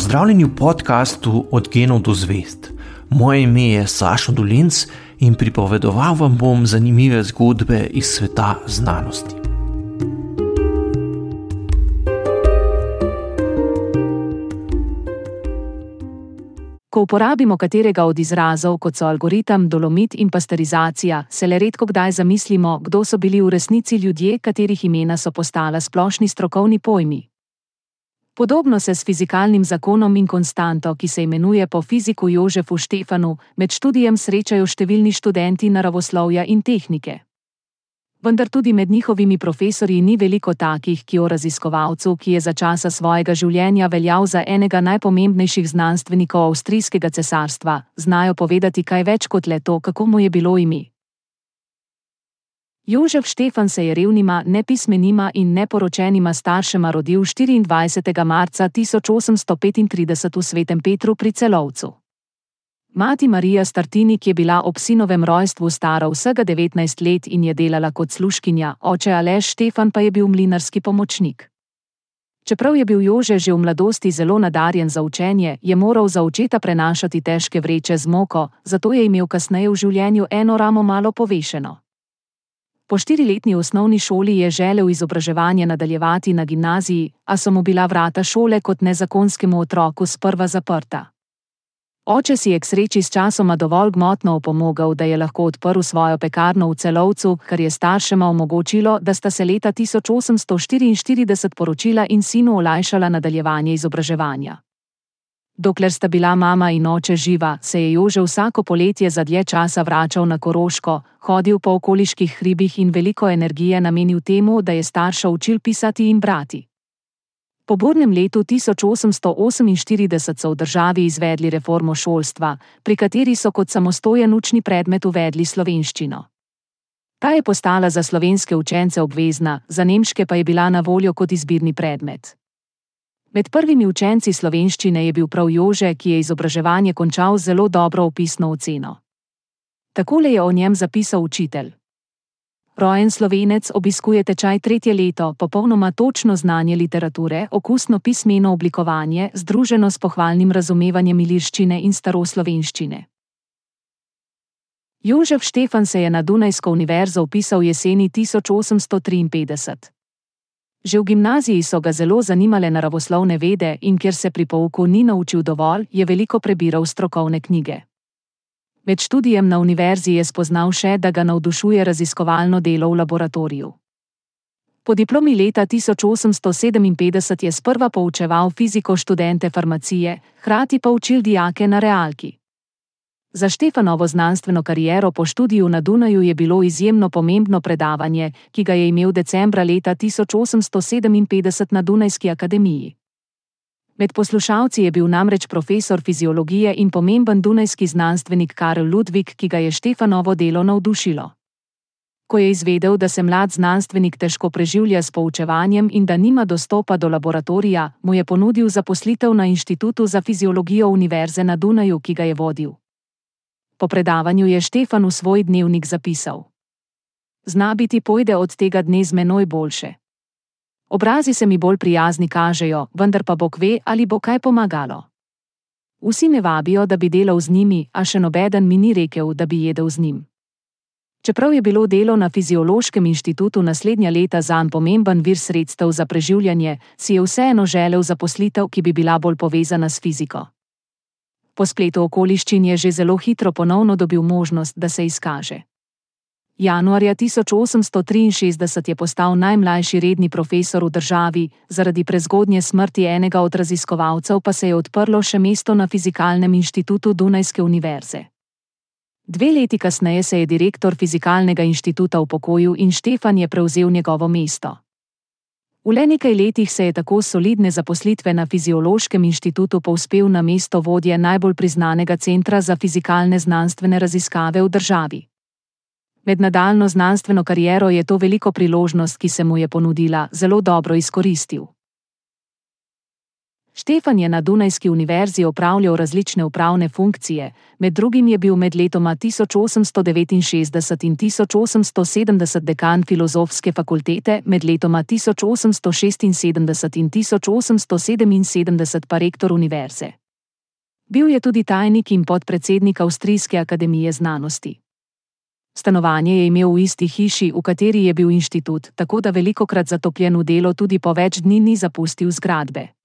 Pozdravljeni v podkastu Od genov do zvest. Moje ime je Sašo Dolinc in pripovedoval vam bom zanimive zgodbe iz sveta znanosti. Ko uporabimo katerega od izrazov, kot so algoritem, dolomit in pasterizacija, se le redko kdaj zamislimo, kdo so bili v resnici ljudje, katerih imena so postala splošni strokovni pojmi. Podobno se s fizikalnim zakonom in konstanto, ki se imenuje po fiziku Jožefu Štefanu, med študijem srečajo številni študenti naravoslovja in tehnike vendar tudi med njihovimi profesorji ni veliko takih, ki o raziskovalcu, ki je za časa svojega življenja veljal za enega najpomembnejših znanstvenikov avstrijskega cesarstva, znajo povedati kaj več kot le to, kako mu je bilo ime. Jožef Štefan se je revnima, nepismenima in neporočenima staršema rodil 24. marca 1835 v Svetem Petru pri Celovcu. Mati Marija Startini, ki je bila ob sinovem rojstvu stara vsega 19 let in je delala kot sluškinja, oče Aleš Štefan pa je bil mlinarski pomočnik. Čeprav je bil Jože že v mladosti zelo nadarjen za učenje, je moral za očeta prenašati težke vreče z moko, zato je imel kasneje v življenju eno ramo malo povešeno. Po štiriletni osnovni šoli je želel izobraževanje nadaljevati na gimnaziji, a so mu bila vrata šole kot nezakonskemu otroku sprva zaprta. Oče si je k sreči s časoma dovolj gmotno opomogel, da je lahko odprl svojo pekarno v celovcu, kar je staršema omogočilo, da sta se leta 1844 poročila in sinu olajšala nadaljevanje izobraževanja. Dokler sta bila mama in oče živa, se je Jože vsako poletje za dlje časa vračal na Koroško, hodil po okoliških hribih in veliko energije namenil temu, da je starša učil pisati in brati. Po burnem letu 1848 so v državi izvedli reformo šolstva, pri kateri so kot samostojen učni predmet uvedli slovenščino. Ta je postala za slovenske učence obvezna, za nemške pa je bila na voljo kot izbirni predmet. Med prvimi učenci slovenščine je bil prav Jože, ki je izobraževanje končal z zelo dobro opisno oceno. Takole je o njem zapisal učitelj. Rojen slovenec obiskuje tečaj tretje leto, popolnoma točno znanje literature, okusno pismeno oblikovanje, združeno s pohvalnim razumevanjem ilirščine in staroslovenščine. Jožef Štefan se je na Dunajsko univerzo upisal jeseni 1853. Že v gimnaziji so ga zelo zanimale naravoslovne vede in ker se pri pouku ni naučil dovolj, je veliko prebiral strokovne knjige. Med študijem na univerzi je spoznal še, da ga navdušuje raziskovalno delo v laboratoriju. Po diplomi leta 1857 je sprva poučeval fiziko študente farmacije, hkrati pa učil dijake na realki. Za Štefanovo znanstveno kariero po študiju na Dunaju je bilo izjemno pomembno predavanje, ki ga je imel decembra leta 1857 na Dunajski akademiji. Med poslušalci je bil namreč profesor fiziologije in pomemben dunajski znanstvenik Karl Ludvik, ki ga je Štefanovo delo navdušilo. Ko je izvedel, da se mlad znanstvenik težko preživlja s poučevanjem in da nima dostopa do laboratorija, mu je ponudil zaposlitev na Inštitutu za fiziologijo Univerze na Dunaju, ki ga je vodil. Po predavanju je Štefan v svoj dnevnik zapisal: Zna biti pojde od tega dne z menoj boljše. Obrazi se mi bolj prijazni kažejo, vendar pa Bog ve, ali bo kaj pomagalo. Vsi me vabijo, da bi delal z njimi, a še nobeden mi ni rekel, da bi jedel z njim. Čeprav je bilo delo na Fiziološkem inštitutu naslednja leta zanj pomemben vir sredstev za preživljanje, si je vseeno želel zaposlitev, ki bi bila bolj povezana s fiziko. Po spletu okoliščin je že zelo hitro ponovno dobil možnost, da se izkaže. Januarja 1863 je postal najmlajši redni profesor v državi, zaradi prezgodnje smrti enega od raziskovalcev pa se je odprlo še mesto na Fizikalnem inštitutu Dunajske univerze. Dve leti kasneje se je direktor Fizikalnega inštituta upokojil in Štefan je prevzel njegovo mesto. V le nekaj letih se je tako solidne zaposlitve na Fiziološkem inštitutu povzpel na mesto vodje najbolj priznanega centra za fizikalne znanstvene raziskave v državi. Med nadaljno znanstveno kariero je to veliko priložnost, ki se mu je ponudila, zelo dobro izkoristil. Štefan je na Dunajski univerzi opravljal različne upravne funkcije, med drugim je bil med letoma 1869 in 1870 dekan filozofske fakultete, med letoma 1876 in 1877 pa rektor univerze. Bil je tudi tajnik in podpredsednik Avstrijske akademije znanosti. Stanovanje je imel v isti hiši, v kateri je bil inštitut, tako da velikokrat zatopljen v delo tudi po več dni ni zapustil zgradbe.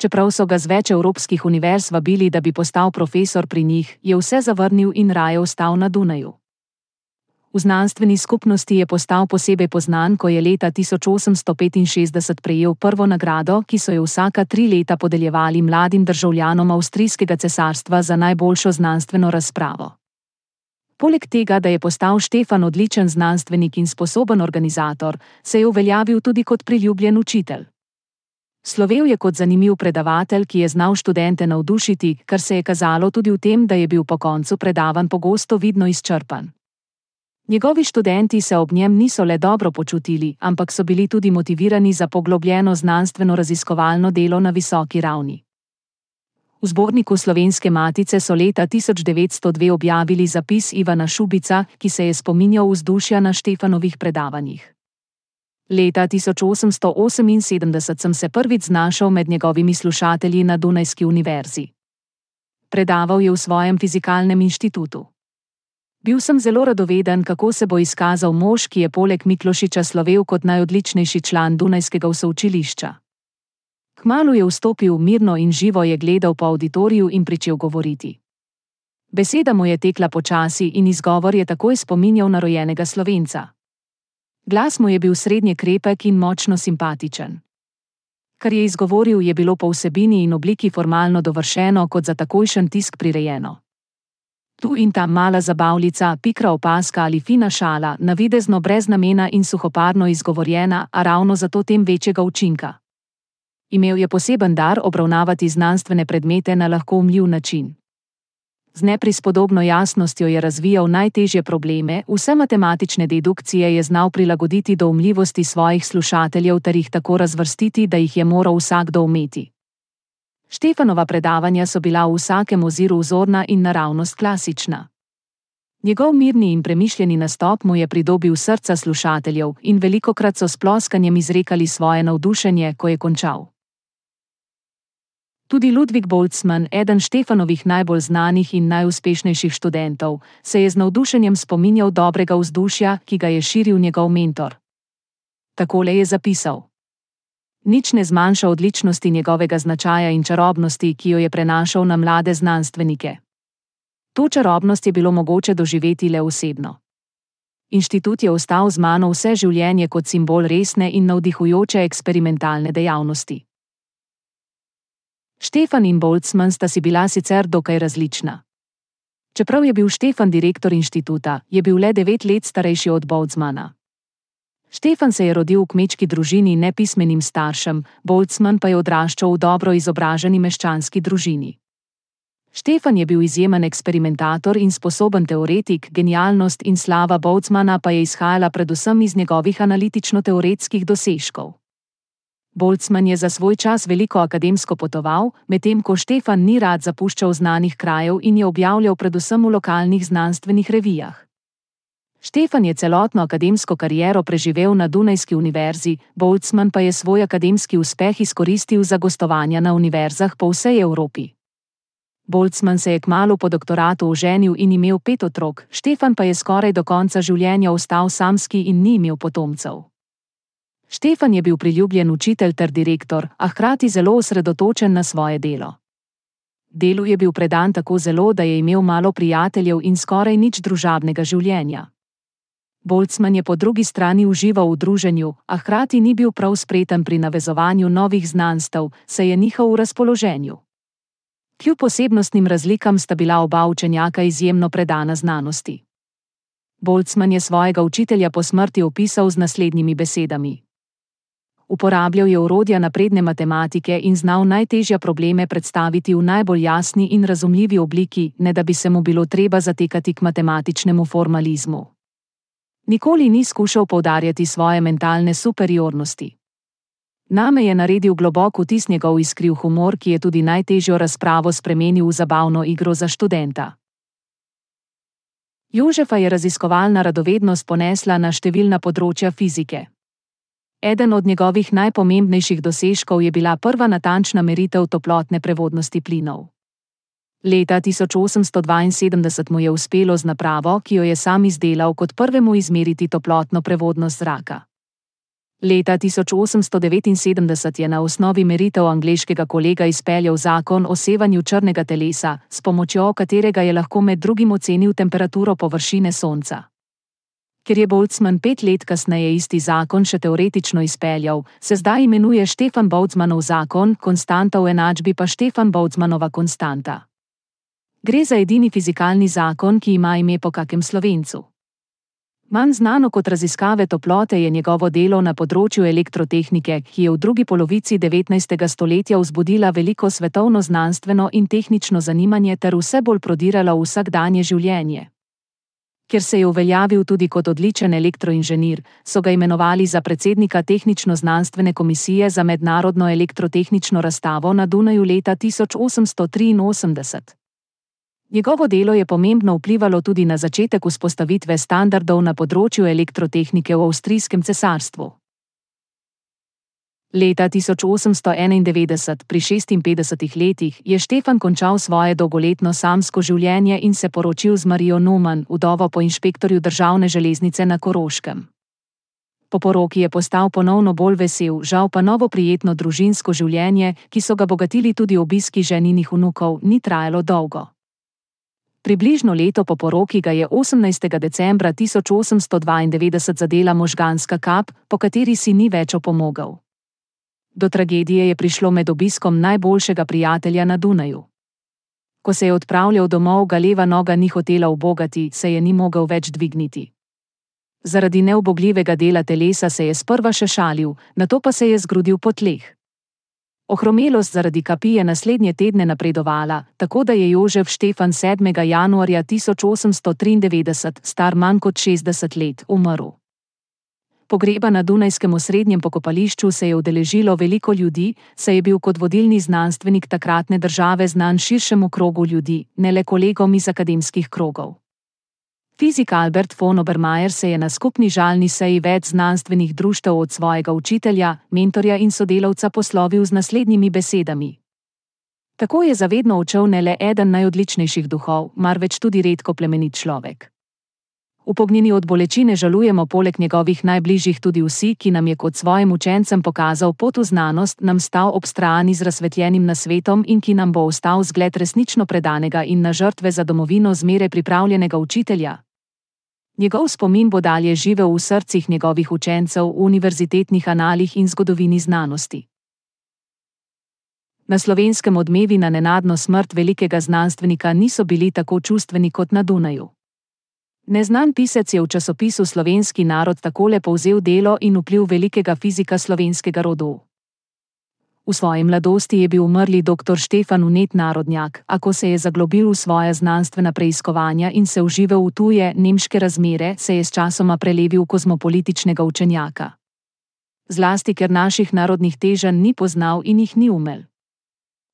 Čeprav so ga z več evropskih univerz vabili, da bi postal profesor pri njih, je vse zavrnil in raje ostal na Dunaju. V znanstveni skupnosti je postal posebej poznan, ko je leta 1865 prejel prvo nagrado, ki so jo vsaka tri leta podeljevali mladim državljanom Avstrijskega cesarstva za najboljšo znanstveno razpravo. Poleg tega, da je postal Štefan odličen znanstvenik in sposoben organizator, se je uveljavil tudi kot priljubljen učitelj. Slovel je kot zanimiv predavatelj, ki je znal študente navdušiti, kar se je kazalo tudi v tem, da je bil po koncu predavan pogosto vidno izčrpan. Njegovi študenti se ob njem niso le dobro počutili, ampak so bili tudi motivirani za poglobljeno znanstveno raziskovalno delo na visoki ravni. V zborniku Slovenske matice so leta 1902 objavili zapis Ivana Šubica, ki se je spominjal vzdušja na Štefanovih predavanjih. Leta 1878 sem se prvič znašel med njegovimi slušatelji na Dunajski univerzi. Predaval je v svojem fizikalnem inštitutu. Bil sem zelo radoveden, kako se bo izkazal mož, ki je poleg Miklošiča slovel kot najodličnejši član Dunajskega usoučilišča. Kmalu je vstopil mirno in živo je gledal po auditoriju in pričel govoriti. Beseda mu je tekla počasi in izgovor je takoj spominjal na rojenega slovenca. Glas mu je bil srednje krepek in močno simpatičen. Kar je izgovoril, je bilo po vsebini in obliki formalno dovršeno, kot za takojšen tisk prirejeno. Tu in tam mala zabavljica, pikra opaska ali fina šala, navidezno brez namena in suhoparno izgovorjena, a ravno zato tem večjega učinka. Imel je poseben dar obravnavati znanstvene predmete na lahko umljiv način. Z neprispodobno jasnostjo je razvijal najtežje probleme, vse matematične dedukcije je znal prilagoditi do umljivosti svojih slušateljev ter jih tako razvrstiti, da jih je moral vsakdo umeti. Štefanova predavanja so bila v vsakem oziru vzorna in naravnost klasična. Njegov mirni in premišljeni nastop mu je pridobil srca slušateljev in velikokrat so s ploskanjem izrekali svoje navdušenje, ko je končal. Tudi Ludvik Boltzmann, eden Štefanovih najbolj znanih in najuspešnejših študentov, se je z navdušenjem spominjal dobrega vzdušja, ki ga je širil njegov mentor. Takole je zapisal: Nič ne zmanjša odličnosti njegovega značaja in čarobnosti, ki jo je prenašal na mlade znanstvenike. To čarobnost je bilo mogoče doživeti le osebno. Inštitut je ostal z mano vse življenje kot simbol resne in navdihujoče eksperimentalne dejavnosti. Štefan in Boltzmann sta si bila sicer dokaj različna. Čeprav je bil Štefan direktor inštituta, je bil le devet let starejši od Boltzmana. Štefan se je rodil v kmečki družini nepismenim staršem, Boltzmann pa je odraščal v dobro izobraženi meščanski družini. Štefan je bil izjemen eksperimentator in sposoben teoretik, genialnost in slava Boltzmana pa je izhajala predvsem iz njegovih analitično-teoretskih dosežkov. Boltzmann je za svoj čas veliko akademsko potoval, medtem ko Štefan ni rad zapuščal znanih krajev in je objavljal predvsem v lokalnih znanstvenih revijah. Štefan je celotno akademsko kariero preživel na Dunajski univerzi, Boltzmann pa je svoj akademski uspeh izkoristil za gostovanja na univerzah po vsej Evropi. Boltzmann se je kmalo po doktoratu oženil in imel pet otrok, Štefan pa je skoraj do konca življenja ostal samski in ni imel potomcev. Štefan je bil priljubljen učitelj ter direktor, a hkrati zelo osredotočen na svoje delo. Delu je bil predan tako zelo, da je imel malo prijateljev in skoraj nič družabnega življenja. Boltzmann je po drugi strani užival v druženju, a hkrati ni bil prav spreten pri navezovanju novih znanstev, saj je njihov v razpoloženju. Kljub posebnostnim razlikam sta bila oba učenjaka izjemno predana znanosti. Boltzmann je svojega učitelja po smrti opisal z naslednjimi besedami: uporabljal je urodja napredne matematike in znal najtežje probleme predstaviti v najbolj jasni in razumljivi obliki, ne da bi se mu bilo treba zatekati k matematičnemu formalizmu. Nikoli ni skušal poudarjati svoje mentalne superiornosti. Name je naredil globok vtis njegov iskriv humor, ki je tudi najtežjo razpravo spremenil v zabavno igro za študenta. Jožefa je raziskovalna radovednost ponesla na številna področja fizike. Eden od njegovih najpomembnejših dosežkov je bila prva natančna meritev toplotne prevodnosti plinov. Leta 1872 mu je uspelo z napravo, ki jo je sam izdelal, kot prvemu izmeriti toplotno prevodnost zraka. Leta 1879 je na osnovi meritev angleškega kolega izpeljal zakon o sevanju črnega telesa, s pomočjo katerega je lahko med drugim ocenil temperaturo površine Sonca. Ker je Boltzmann pet let kasneje isti zakon še teoretično izpeljal, se zdaj imenuje Štefan Boltzmannov zakon, konstanta v enačbi pa Štefan Boltzmannova konstanta. Gre za edini fizikalni zakon, ki ima ime po kakem slovencu. Manj znano kot raziskave toplote je njegovo delo na področju elektrotehnike, ki je v drugi polovici 19. stoletja vzbudila veliko svetovno znanstveno in tehnično zanimanje ter vse bolj prodirala v vsakdanje življenje. Ker se je uveljavil tudi kot odličen elektroinženir, so ga imenovali za predsednika Tehnično-znanstvene komisije za mednarodno elektrotehnično razstavo na Dunaju leta 1883. Njegovo delo je pomembno vplivalo tudi na začetek vzpostavitve standardov na področju elektrotehnike v Avstrijskem cesarstvu. Leta 1891, pri 56 letih, je Štefan končal svoje dolgoletno samsko življenje in se poročil z Marijo Numan, vdovo po inšpektorju državne železnice na Koroškem. Po poroki je postal ponovno bolj vesel, žal pa novo prijetno družinsko življenje, ki so ga bogatili tudi obiski ženinih vnukov, ni trajalo dolgo. Približno leto po poroki ga je 18. decembra 1892 zadela možganska kap, po kateri si ni več opomogel. Do tragedije je prišlo med obiskom najboljšega prijatelja na Dunaju. Ko se je odpravljal domov, ga leva noga ni hotela ubogati, se je ni mogel več dvigniti. Zaradi neobogljivega dela telesa se je sprva še šalil, nato pa se je zgrudil po tleh. Ohromelost zaradi kapi je naslednje tedne napredovala, tako da je Jožef Štefan 7. januarja 1893, star manj kot 60 let, umrl. Pogreba na Dunajskem osrednjem pokopališču se je udeležilo veliko ljudi, saj je bil kot vodilni znanstvenik takratne države znan širšemu krogu ljudi, ne le kolegom iz akademskih krogov. Fizik Albert von Obermeier se je na skupni žalni seji več znanstvenih društev od svojega učitelja, mentorja in sodelavca poslovil z naslednjimi besedami. Tako je zavedno učel ne le eden najodličnejših duhov, marveč tudi redko plemenit človek. Upognjeni od bolečine žalujemo poleg njegovih najbližjih tudi vsi, ki nam je kot svojim učencem pokazal pot v znanost, nam stal ob strani z razsvetljenim nasvetom in ki nam bo ostal zgled resnično predanega in na žrtve za domovino zmere pripravljenega učitelja. Njegov spomin bo dalje živel v srcih njegovih učencev v univerzitetnih analih in zgodovini znanosti. Na slovenskem odmevi na nenadno smrt velikega znanstvenika niso bili tako čustveni kot na Dunaju. Neznan pisec je v časopisu Slovenski narod takole povzel delo in vpliv velikega fizika slovenskega rodu. V svoji mladosti je bil umrli dr. Štefan Unet narodnjak, a ko se je zaglobil v svoja znanstvena preiskovanja in se užival v tuje nemške razmere, se je sčasoma prelevil v kozmopolitičnega učenjaka. Zlasti, ker naših narodnih težanj ni poznal in jih ni umel.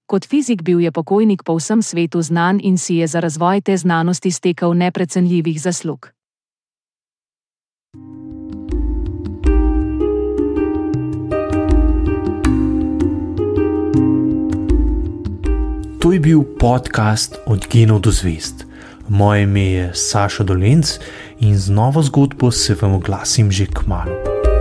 Kot fizik bil je pokojnik po vsem svetu znan in si je za razvoj te znanosti stekal neprecenljivih zaslug. To je bil podcast Od genov do zvest. Moje ime je Saša Dolence in z novo zgodbo se vam oglasim že k malu.